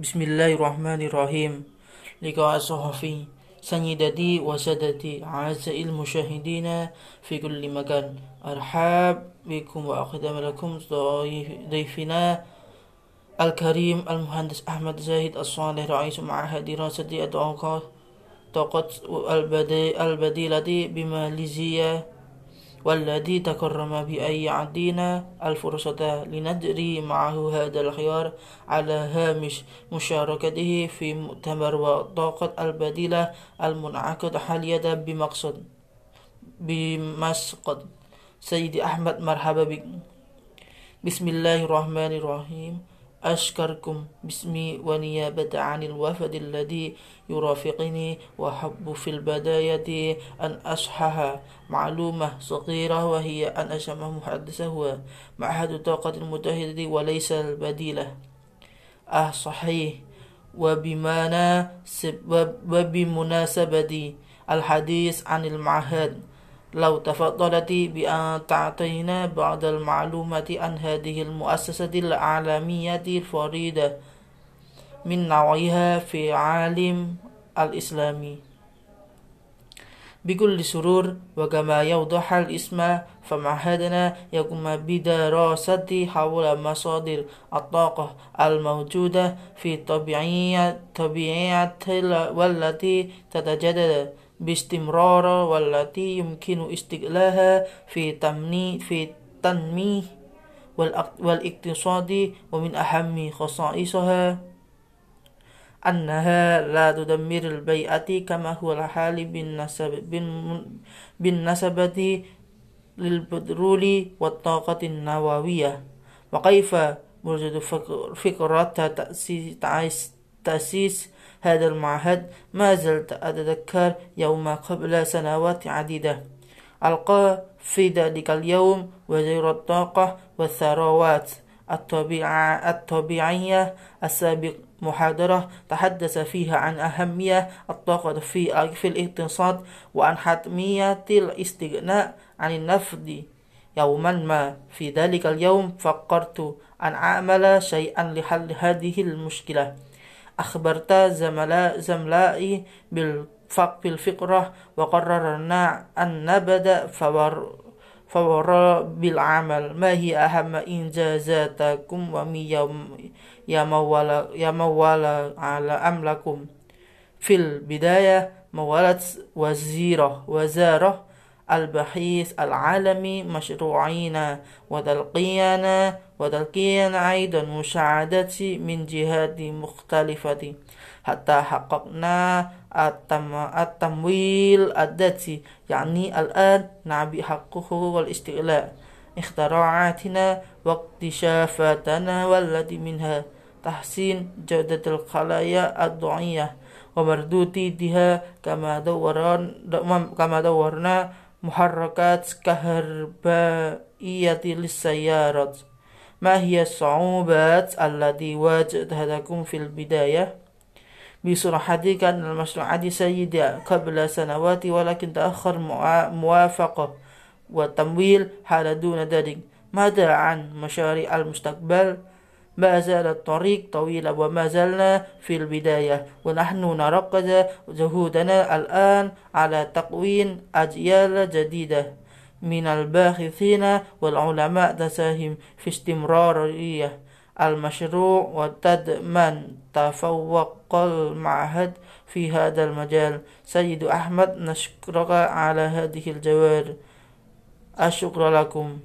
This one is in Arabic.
بسم الله الرحمن الرحيم لقاء صحفي سيدتي وسادتي أعزائي المشاهدين في كل مكان أرحب بكم وأقدم لكم ضيفنا الكريم المهندس أحمد زاهد الصالح رئيس معهد دراسة الطاقة البديلة بماليزيا والذي تكرم بأن يعطينا الفرصة لنجري معه هذا الخيار على هامش مشاركته في مؤتمر وطاقة البديلة المنعقد حاليا بمقصد بمسقط. سيدي أحمد مرحبا بك. بسم الله الرحمن الرحيم. أشكركم باسمي ونيابة عن الوفد الذي يرافقني وأحب في البداية أن أصحح معلومة صغيرة وهي أن أشم محدثة هو معهد الطاقة المتحدة وليس البديلة. أه صحيح. وبمناسبة الحديث عن المعهد لو تفضلت بأن تعطينا بعض المعلومات عن هذه المؤسسة العالمية الفريدة من نوعها في عالم الإسلامي. بكل سرور وكما يوضح الاسم فمعهدنا يقوم بدراسة حول مصادر الطاقة الموجودة في طبيعية طبيعية والتي تتجدد. باستمرار والتي يمكن استغلالها في تمني في التنمية والاقتصاد ومن أهم خصائصها. أنها لا تدمر البيئة كما هو الحال بالنسبة للبترول والطاقة النووية. وكيف وجد فكرة تأسيس هذا المعهد ما زلت أتذكر يوم قبل سنوات عديدة. ألقى في ذلك اليوم وزير الطاقة والثروات الطبيعية السابق محاضرة تحدث فيها عن أهمية الطاقة في في الاقتصاد وعن حتمية الاستغناء عن النفط. يوما ما في ذلك اليوم فكرت أن أعمل شيئا لحل هذه المشكلة. أخبرت زملائي بالفقرة وقررنا أن نبدأ فور فور بالعمل. ما هي أهم إنجازاتكم؟ وما موال على أملكم؟ في البداية مولت وزيرة وزارة البحيث العالمي مشروعين وتلقينا وتلقينا أيضا مساعدة من جهات مختلفة. حتى حققنا التمويل الذاتي. يعني الآن نعبي حقه والاستغلاء اختراعاتنا واكتشافاتنا والتي منها. تحسين جودة الخلايا الضعية ومردودها كما دورنا كما دورنا محركات كهربائية للسيارات ما هي الصعوبات التي واجهتكم في البداية؟ بصراحة كان المشروع سيد قبل سنوات ولكن تأخر موافقة والتمويل حال دون ذلك ماذا عن مشاريع المستقبل؟ ما زال الطريق طويلة وما زلنا في البداية ونحن نركز جهودنا الآن على تكوين أجيال جديدة من الباحثين والعلماء تساهم في استمرارية. المشروع وتضمن تفوق المعهد في هذا المجال. سيد أحمد نشكرك على هذه الجواب الشكر لكم.